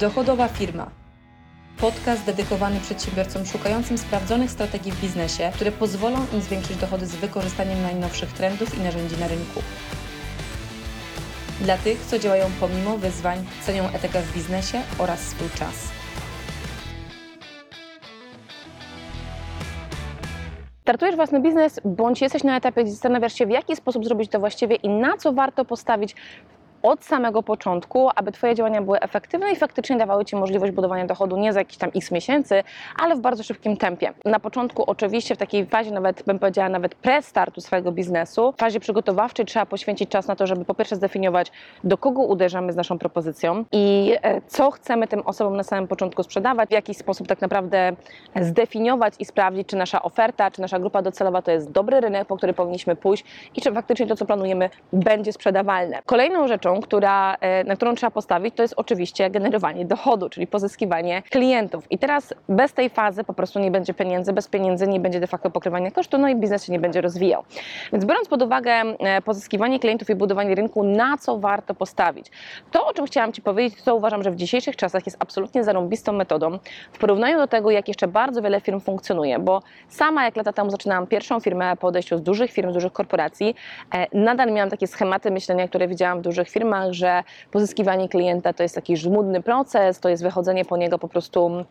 Dochodowa firma. Podcast dedykowany przedsiębiorcom szukającym sprawdzonych strategii w biznesie, które pozwolą im zwiększyć dochody z wykorzystaniem najnowszych trendów i narzędzi na rynku. Dla tych, co działają pomimo wyzwań, cenią etykę w biznesie oraz swój czas. Startujesz własny biznes, bądź jesteś na etapie, gdzie zastanawiasz się, w jaki sposób zrobić to właściwie i na co warto postawić od samego początku, aby Twoje działania były efektywne i faktycznie dawały Ci możliwość budowania dochodu nie za jakieś tam x miesięcy, ale w bardzo szybkim tempie. Na początku oczywiście w takiej fazie nawet, bym powiedziała, nawet pre-startu swojego biznesu, w fazie przygotowawczej trzeba poświęcić czas na to, żeby po pierwsze zdefiniować, do kogo uderzamy z naszą propozycją i e, co chcemy tym osobom na samym początku sprzedawać, w jaki sposób tak naprawdę zdefiniować i sprawdzić, czy nasza oferta, czy nasza grupa docelowa to jest dobry rynek, po który powinniśmy pójść i czy faktycznie to, co planujemy, będzie sprzedawalne. Kolejną rzeczą, która, e, na którą trzeba postawić, to jest oczywiście generowanie dochodu, czyli pozyskiwanie klientów. I teraz bez tej fazy po prostu nie będzie pieniędzy, bez pieniędzy nie będzie de facto pokrywania kosztu, no i biznes się nie będzie rozwijał. Więc biorąc pod uwagę e, pozyskiwanie klientów i budowanie rynku, na co warto postawić? To, o czym chciałam Ci powiedzieć, to uważam, że w dzisiejszych czasach jest absolutnie zarąbistą metodą w porównaniu do tego, jak jeszcze bardzo wiele firm funkcjonuje, bo sama jak lata temu zaczynałam pierwszą firmę po odejściu z dużych firm, z dużych korporacji, e, nadal miałam takie schematy myślenia, które widziałam w dużych firmach, firmach, że pozyskiwanie klienta to jest taki żmudny proces, to jest wychodzenie po niego po prostu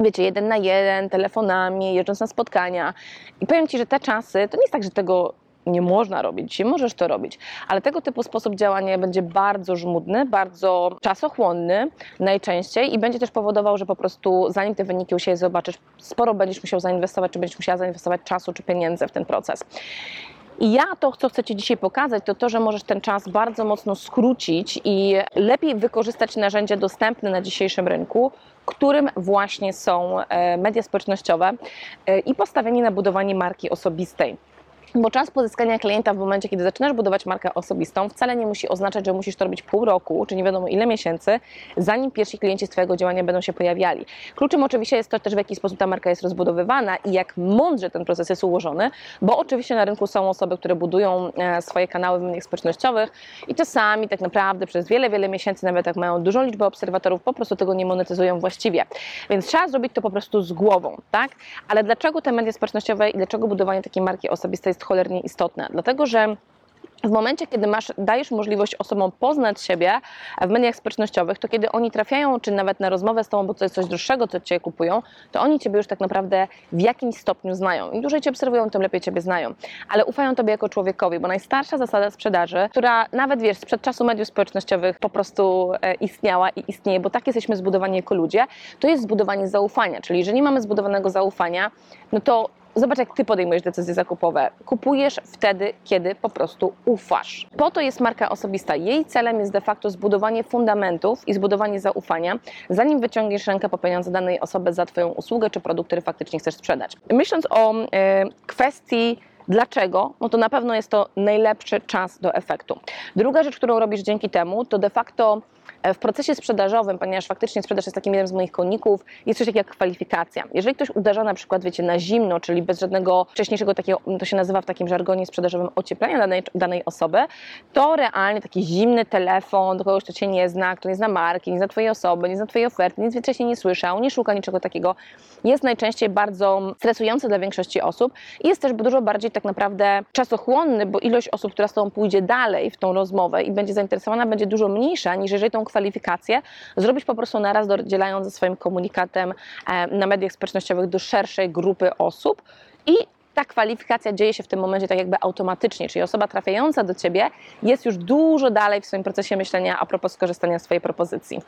wiecie, jeden na jeden, telefonami, jeżdżąc na spotkania. I powiem Ci, że te czasy, to nie jest tak, że tego nie można robić, dzisiaj możesz to robić, ale tego typu sposób działania będzie bardzo żmudny, bardzo czasochłonny najczęściej i będzie też powodował, że po prostu zanim te wyniki u siebie zobaczysz, sporo będziesz musiał zainwestować, czy będziesz musiała zainwestować czasu czy pieniędzy w ten proces. I ja to, co chcę Ci dzisiaj pokazać, to to, że możesz ten czas bardzo mocno skrócić i lepiej wykorzystać narzędzia dostępne na dzisiejszym rynku, którym właśnie są e, media społecznościowe e, i postawienie na budowanie marki osobistej. Bo czas pozyskania klienta w momencie, kiedy zaczynasz budować markę osobistą, wcale nie musi oznaczać, że musisz to robić pół roku, czy nie wiadomo ile miesięcy, zanim pierwsi klienci z Twojego działania będą się pojawiali. Kluczem oczywiście jest to też, w jaki sposób ta marka jest rozbudowywana i jak mądrze ten proces jest ułożony, bo oczywiście na rynku są osoby, które budują e, swoje kanały w mediach społecznościowych i czasami tak naprawdę przez wiele, wiele miesięcy, nawet jak mają dużą liczbę obserwatorów, po prostu tego nie monetyzują właściwie. Więc trzeba zrobić to po prostu z głową, tak? Ale dlaczego te media społecznościowe i dlaczego budowanie takiej marki osobistej jest cholernie istotne, dlatego że w momencie, kiedy masz, dajesz możliwość osobom poznać siebie w mediach społecznościowych, to kiedy oni trafiają, czy nawet na rozmowę z tobą, bo to jest coś droższego, co cię kupują, to oni ciebie już tak naprawdę w jakimś stopniu znają. Im dłużej cię obserwują, tym lepiej ciebie znają. Ale ufają tobie jako człowiekowi, bo najstarsza zasada sprzedaży, która nawet wiesz, sprzed czasu mediów społecznościowych po prostu e, istniała i istnieje, bo tak jesteśmy zbudowani jako ludzie, to jest zbudowanie zaufania. Czyli jeżeli nie mamy zbudowanego zaufania, no to Zobacz, jak ty podejmujesz decyzje zakupowe. Kupujesz wtedy, kiedy po prostu ufasz. Po to jest marka osobista. Jej celem jest de facto zbudowanie fundamentów i zbudowanie zaufania, zanim wyciągniesz rękę po pieniądze danej osoby za Twoją usługę czy produkt, który faktycznie chcesz sprzedać. Myśląc o y, kwestii Dlaczego? No to na pewno jest to najlepszy czas do efektu. Druga rzecz, którą robisz dzięki temu, to de facto w procesie sprzedażowym, ponieważ faktycznie sprzedaż jest takim jednym z moich koników, jest coś takiego jak kwalifikacja. Jeżeli ktoś uderza na przykład, wiecie, na zimno, czyli bez żadnego wcześniejszego takiego, to się nazywa w takim żargonie sprzedażowym ocieplenia danej, danej osoby, to realnie taki zimny telefon do kogoś, kto Cię nie zna, kto nie zna marki, nie zna Twojej osoby, nie zna Twojej oferty, nic wcześniej nie słyszał, nie szuka niczego takiego, jest najczęściej bardzo stresujący dla większości osób i jest też dużo bardziej tak naprawdę czasochłonny, bo ilość osób, która z Tobą pójdzie dalej w tą rozmowę i będzie zainteresowana, będzie dużo mniejsza niż jeżeli tą kwalifikację zrobić po prostu naraz, dodzielając ze swoim komunikatem e, na mediach społecznościowych do szerszej grupy osób i ta kwalifikacja dzieje się w tym momencie tak jakby automatycznie, czyli osoba trafiająca do Ciebie jest już dużo dalej w swoim procesie myślenia a propos skorzystania z Twojej propozycji.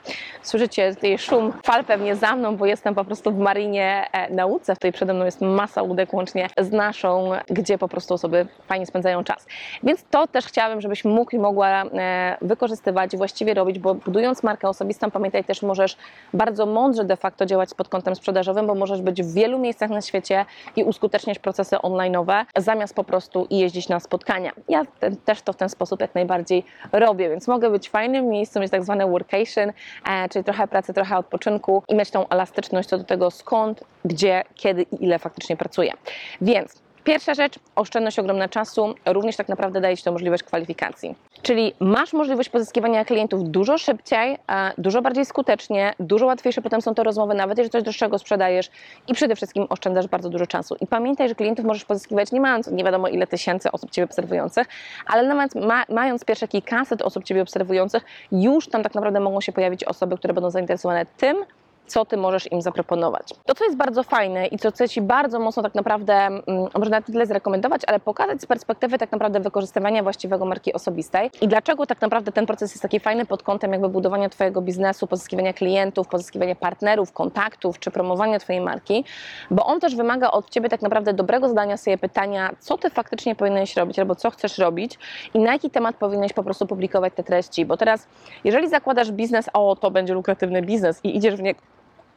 Słyszycie tutaj szum fal pewnie za mną, bo jestem po prostu w Marinie e, Nauce, tutaj przede mną jest masa łódek łącznie z naszą, gdzie po prostu osoby fajnie spędzają czas. Więc to też chciałabym, żebyś mógł i mogła e, wykorzystywać właściwie robić, bo budując markę osobistą, pamiętaj też, możesz bardzo mądrze de facto działać pod kątem sprzedażowym, bo możesz być w wielu miejscach na świecie i uskuteczniać procesy online online'owe, zamiast po prostu jeździć na spotkania. Ja ten, też to w ten sposób jak najbardziej robię, więc mogę być fajnym miejscem, mieć tak zwane workation, e, czyli trochę pracy, trochę odpoczynku i mieć tą elastyczność co do tego skąd, gdzie, kiedy i ile faktycznie pracuję. Więc Pierwsza rzecz, oszczędność ogromna czasu, również tak naprawdę daje Ci to możliwość kwalifikacji. Czyli masz możliwość pozyskiwania klientów dużo szybciej, dużo bardziej skutecznie, dużo łatwiejsze potem są to rozmowy, nawet jeżeli coś droższego sprzedajesz i przede wszystkim oszczędzasz bardzo dużo czasu. I pamiętaj, że klientów możesz pozyskiwać nie mając nie wiadomo ile tysięcy osób Ciebie obserwujących, ale nawet ma, mając pierwsze kilkaset osób Ciebie obserwujących, już tam tak naprawdę mogą się pojawić osoby, które będą zainteresowane tym, co ty możesz im zaproponować. To, co jest bardzo fajne i co chcę ci bardzo mocno tak naprawdę, mm, może na tyle zrekomendować, ale pokazać z perspektywy tak naprawdę wykorzystywania właściwego marki osobistej i dlaczego tak naprawdę ten proces jest taki fajny pod kątem jakby budowania twojego biznesu, pozyskiwania klientów, pozyskiwania partnerów, kontaktów czy promowania twojej marki, bo on też wymaga od ciebie tak naprawdę dobrego zadania sobie pytania, co ty faktycznie powinieneś robić albo co chcesz robić i na jaki temat powinieneś po prostu publikować te treści, bo teraz jeżeli zakładasz biznes, o to będzie lukratywny biznes i idziesz w niego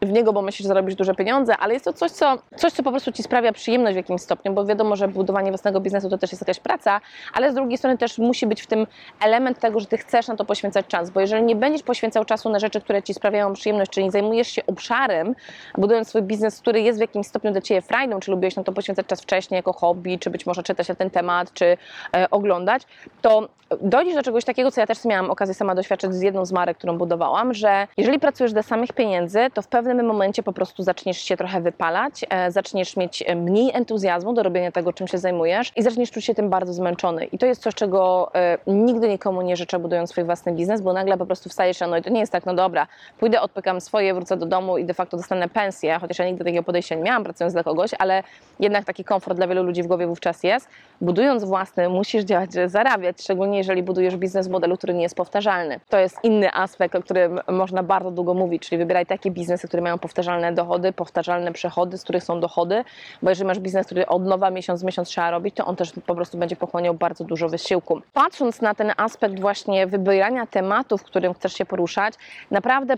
w niego, bo myślisz, że zarobisz duże pieniądze, ale jest to coś co, coś, co po prostu ci sprawia przyjemność w jakimś stopniu, bo wiadomo, że budowanie własnego biznesu to też jest jakaś praca, ale z drugiej strony też musi być w tym element tego, że ty chcesz na to poświęcać czas, bo jeżeli nie będziesz poświęcał czasu na rzeczy, które ci sprawiają przyjemność, czyli zajmujesz się obszarem, budując swój biznes, który jest w jakimś stopniu dla ciebie frajdą, czy lubiłeś na to poświęcać czas wcześniej jako hobby, czy być może czytać na ten temat, czy e, oglądać, to dojdziesz do czegoś takiego, co ja też miałam okazję sama doświadczyć z jedną z marek, którą budowałam, że jeżeli pracujesz dla samych pieniędzy, to w pewnym momencie po prostu zaczniesz się trochę wypalać, e, zaczniesz mieć mniej entuzjazmu do robienia tego, czym się zajmujesz i zaczniesz czuć się tym bardzo zmęczony. I to jest coś, czego e, nigdy nikomu nie życzę, budując swój własny biznes, bo nagle po prostu wstajesz rano i to nie jest tak, no dobra, pójdę, odpykam swoje, wrócę do domu i de facto dostanę pensję, chociaż ja nigdy takiego podejścia nie miałam pracując dla kogoś, ale jednak taki komfort dla wielu ludzi w głowie wówczas jest. Budując własny, musisz działać, zarabiać, szczególnie jeżeli budujesz biznes w modelu, który nie jest powtarzalny. To jest inny aspekt, o którym można bardzo długo mówić, czyli wybieraj takie biznesy, które mają powtarzalne dochody, powtarzalne przychody, z których są dochody, bo jeżeli masz biznes, który od nowa miesiąc w miesiąc trzeba robić, to on też po prostu będzie pochłaniał bardzo dużo wysiłku. Patrząc na ten aspekt właśnie wybierania tematów, w którym chcesz się poruszać, naprawdę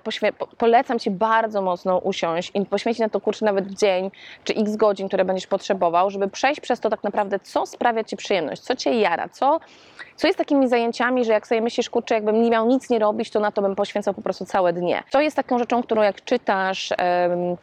polecam Ci bardzo mocno usiąść i poświęcić na to kurczę nawet dzień czy x godzin, które będziesz potrzebował, żeby przejść przez to tak naprawdę, co sprawia Ci przyjemność, co Cię jara, co, co jest takimi zajęciami, że jak sobie myślisz, kurczę, jakbym nie miał nic nie robić, to na to bym poświęcał po prostu całe dnie. To jest taką rzeczą, którą jak czytasz, em,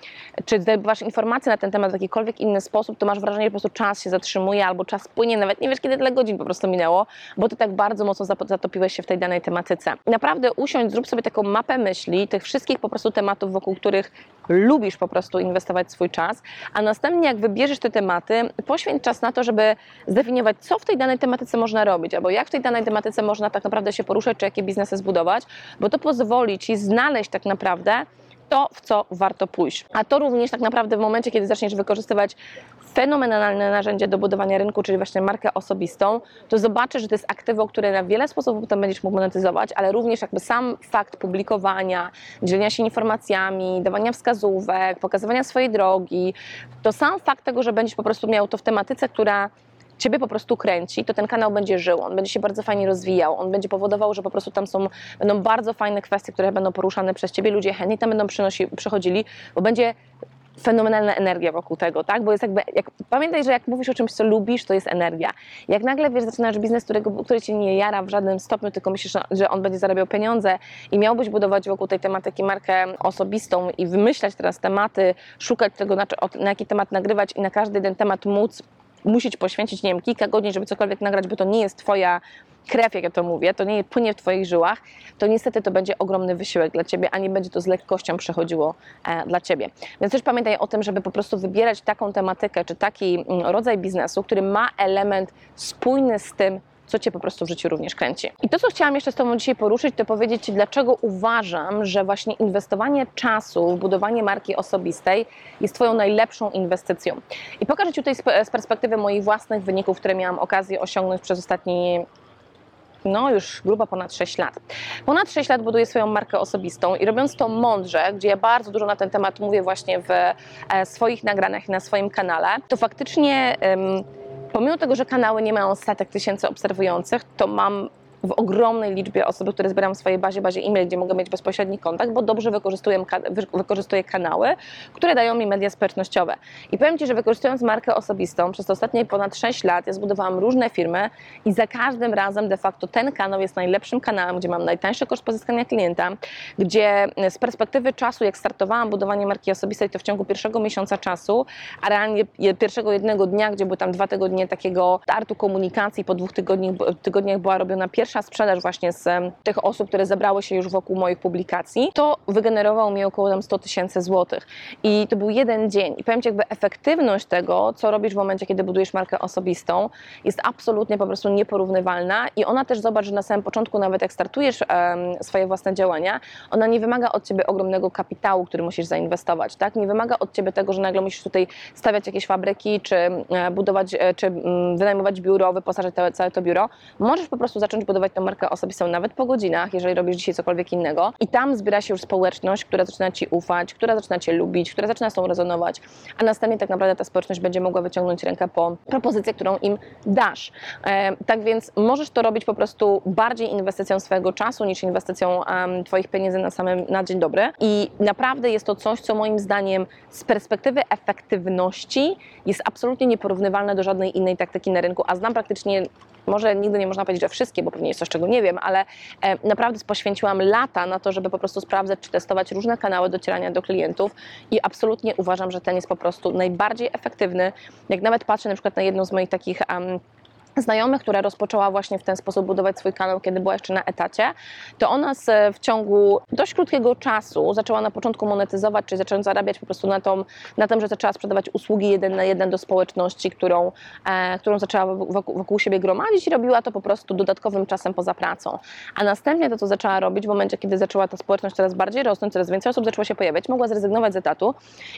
czy zdobywasz informacje na ten temat w jakikolwiek inny sposób, to masz wrażenie, że po prostu czas się zatrzymuje albo czas płynie, nawet nie wiesz, kiedy tyle godzin po prostu minęło, bo ty tak bardzo mocno zatopiłeś się w tej danej tematyce. Naprawdę usiądź, zrób sobie taką mapę myśli, tych wszystkich po prostu tematów, wokół których lubisz po prostu inwestować swój czas, a następnie jak wybierzesz te tematy, poświęć czas na to, żeby zdefiniować, co w tej danej tematyce można robić, albo jak w tej danej tematyce można tak naprawdę się poruszać, czy jakie biznesy zbudować, bo to pozwoli Ci znaleźć tak naprawdę to, w co warto pójść. A to również tak naprawdę w momencie, kiedy zaczniesz wykorzystywać fenomenalne narzędzie do budowania rynku, czyli właśnie markę osobistą, to zobaczysz, że to jest aktywo, które na wiele sposobów potem będziesz mógł monetyzować, ale również jakby sam fakt publikowania, dzielenia się informacjami, dawania wskazówek, pokazywania swojej drogi, to sam fakt tego, że będziesz po prostu miał to w tematyce, która Ciebie po prostu kręci, to ten kanał będzie żył, on będzie się bardzo fajnie rozwijał, on będzie powodował, że po prostu tam są, będą bardzo fajne kwestie, które będą poruszane przez Ciebie, ludzie chętnie tam będą przynosi, przychodzili, bo będzie fenomenalna energia wokół tego, tak? Bo jest jakby, jak, pamiętaj, że jak mówisz o czymś, co lubisz, to jest energia. Jak nagle, wiesz, zaczynasz biznes, którego, który Cię nie jara w żadnym stopniu, tylko myślisz, że- on będzie zarabiał pieniądze i miałbyś budować wokół tej tematyki markę osobistą i wymyślać teraz tematy, szukać tego, na, na jaki temat nagrywać i na każdy jeden temat móc musieć poświęcić, nie wiem, kilka godzin, żeby cokolwiek nagrać, bo to nie jest Twoja krew, jak ja to mówię, to nie płynie w Twoich żyłach, to niestety to będzie ogromny wysiłek dla Ciebie, a nie będzie to z lekkością przechodziło e, dla Ciebie. Więc też pamiętaj o tym, żeby po prostu wybierać taką tematykę, czy taki mm, rodzaj biznesu, który ma element spójny z tym, co Cię po prostu w życiu również kręci. I to, co chciałam jeszcze z Tobą dzisiaj poruszyć, to powiedzieć Ci, dlaczego uważam, że właśnie inwestowanie czasu w budowanie marki osobistej jest Twoją najlepszą inwestycją. I pokażę Ci tutaj z z perspektywy moich własnych wyników, które miałam okazję osiągnąć przez ostatni no już grubo ponad 6 lat. Ponad 6 lat buduję swoją markę osobistą i robiąc to mądrze, gdzie ja bardzo dużo na ten temat mówię właśnie w e, swoich nagraniach i na swoim kanale, to faktycznie pomimo tego, że kanały nie mają setek tysięcy obserwujących, to mam w ogromnej liczbie osób, które zbieram w swojej bazie, bazie e-mail, gdzie mogę mieć bezpośredni kontakt, bo dobrze wykorzystuję, wykorzystuję kanały, które dają mi media społecznościowe. I powiem Ci, że wykorzystując markę osobistą przez ostatnie ponad 6 lat, ja zbudowałam różne firmy i za każdym razem de facto ten kanał jest najlepszym kanałem, gdzie mam najtańszy koszt pozyskania klienta, gdzie z perspektywy czasu, jak startowałam budowanie marki osobistej, to w ciągu pierwszego miesiąca czasu, a realnie pierwszego jednego dnia, gdzie były tam dwa tygodnie takiego startu komunikacji, po dwóch tygodniach, tygodniach była robiona pierwsza sprzedaż właśnie z tych osób, które zebrały się już wokół moich publikacji, to wygenerowało mi około tam 100 tysięcy złotych. I to był jeden dzień. I powiem Ci, jakby efektywność tego, co robisz w momencie, kiedy budujesz markę osobistą, jest absolutnie po prostu nieporównywalna i ona też zobacz, że na samym początku, nawet jak startujesz em, swoje własne działania, ona nie wymaga od Ciebie ogromnego kapitału, który musisz zainwestować, tak? Nie wymaga od Ciebie tego, że nagle musisz tutaj stawiać jakieś fabryki, czy e, budować, e, czy mm, wynajmować biuro, wyposażyć całe to biuro. Możesz po prostu zacząć budować tę markę osobistą nawet po godzinach, jeżeli robisz dzisiaj cokolwiek innego i tam zbiera się już społeczność, która zaczyna Ci ufać, która zaczyna Cię lubić, która zaczyna z tą rezonować, a następnie tak naprawdę ta społeczność będzie mogła wyciągnąć rękę po propozycję, którą im dasz. E, tak więc możesz to robić po prostu bardziej inwestycją swojego czasu niż inwestycją Twoich pieniędzy na samym na dzień dobry. I naprawdę jest to coś, co moim zdaniem z perspektywy efektywności jest absolutnie nieporównywalne do żadnej innej taktyki na rynku, a znam praktycznie może nigdy nie można powiedzieć, że wszystkie, bo pewnie jest coś, czego nie wiem, ale e, naprawdę poświęciłam lata na to, żeby po prostu sprawdzać czy testować różne kanały docierania do klientów i absolutnie uważam, że ten jest po prostu najbardziej efektywny. Jak nawet patrzę na przykład na jedną z moich takich em, znajomych, która rozpoczęła właśnie w ten sposób budować swój kanał, kiedy była jeszcze na etacie, to ona z, w ciągu dość krótkiego czasu zaczęła na początku monetyzować, czyli zaczęła zarabiać po prostu na, tą, na tym, że zaczęła sprzedawać usługi jeden na jeden do społeczności, którą, e, którą zaczęła wokół, wokół siebie gromadzić i robiła to po prostu dodatkowym czasem poza pracą. A następnie to, co zaczęła robić w momencie, kiedy zaczęła ta społeczność coraz bardziej rosnąć, coraz więcej osób zaczęło się pojawiać, mogła zrezygnować z etatu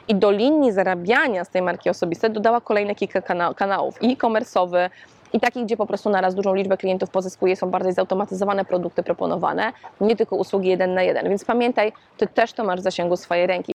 i do linii zarabiania z tej marki osobistej dodała kolejne kilka kana- kanałów i e-commerce'owy, i takich, gdzie po prostu naraz dużą liczbę klientów pozyskuje, są bardziej zautomatyzowane produkty proponowane, nie tylko usługi jeden na jeden. Więc pamiętaj, ty też to masz w zasięgu swojej ręki.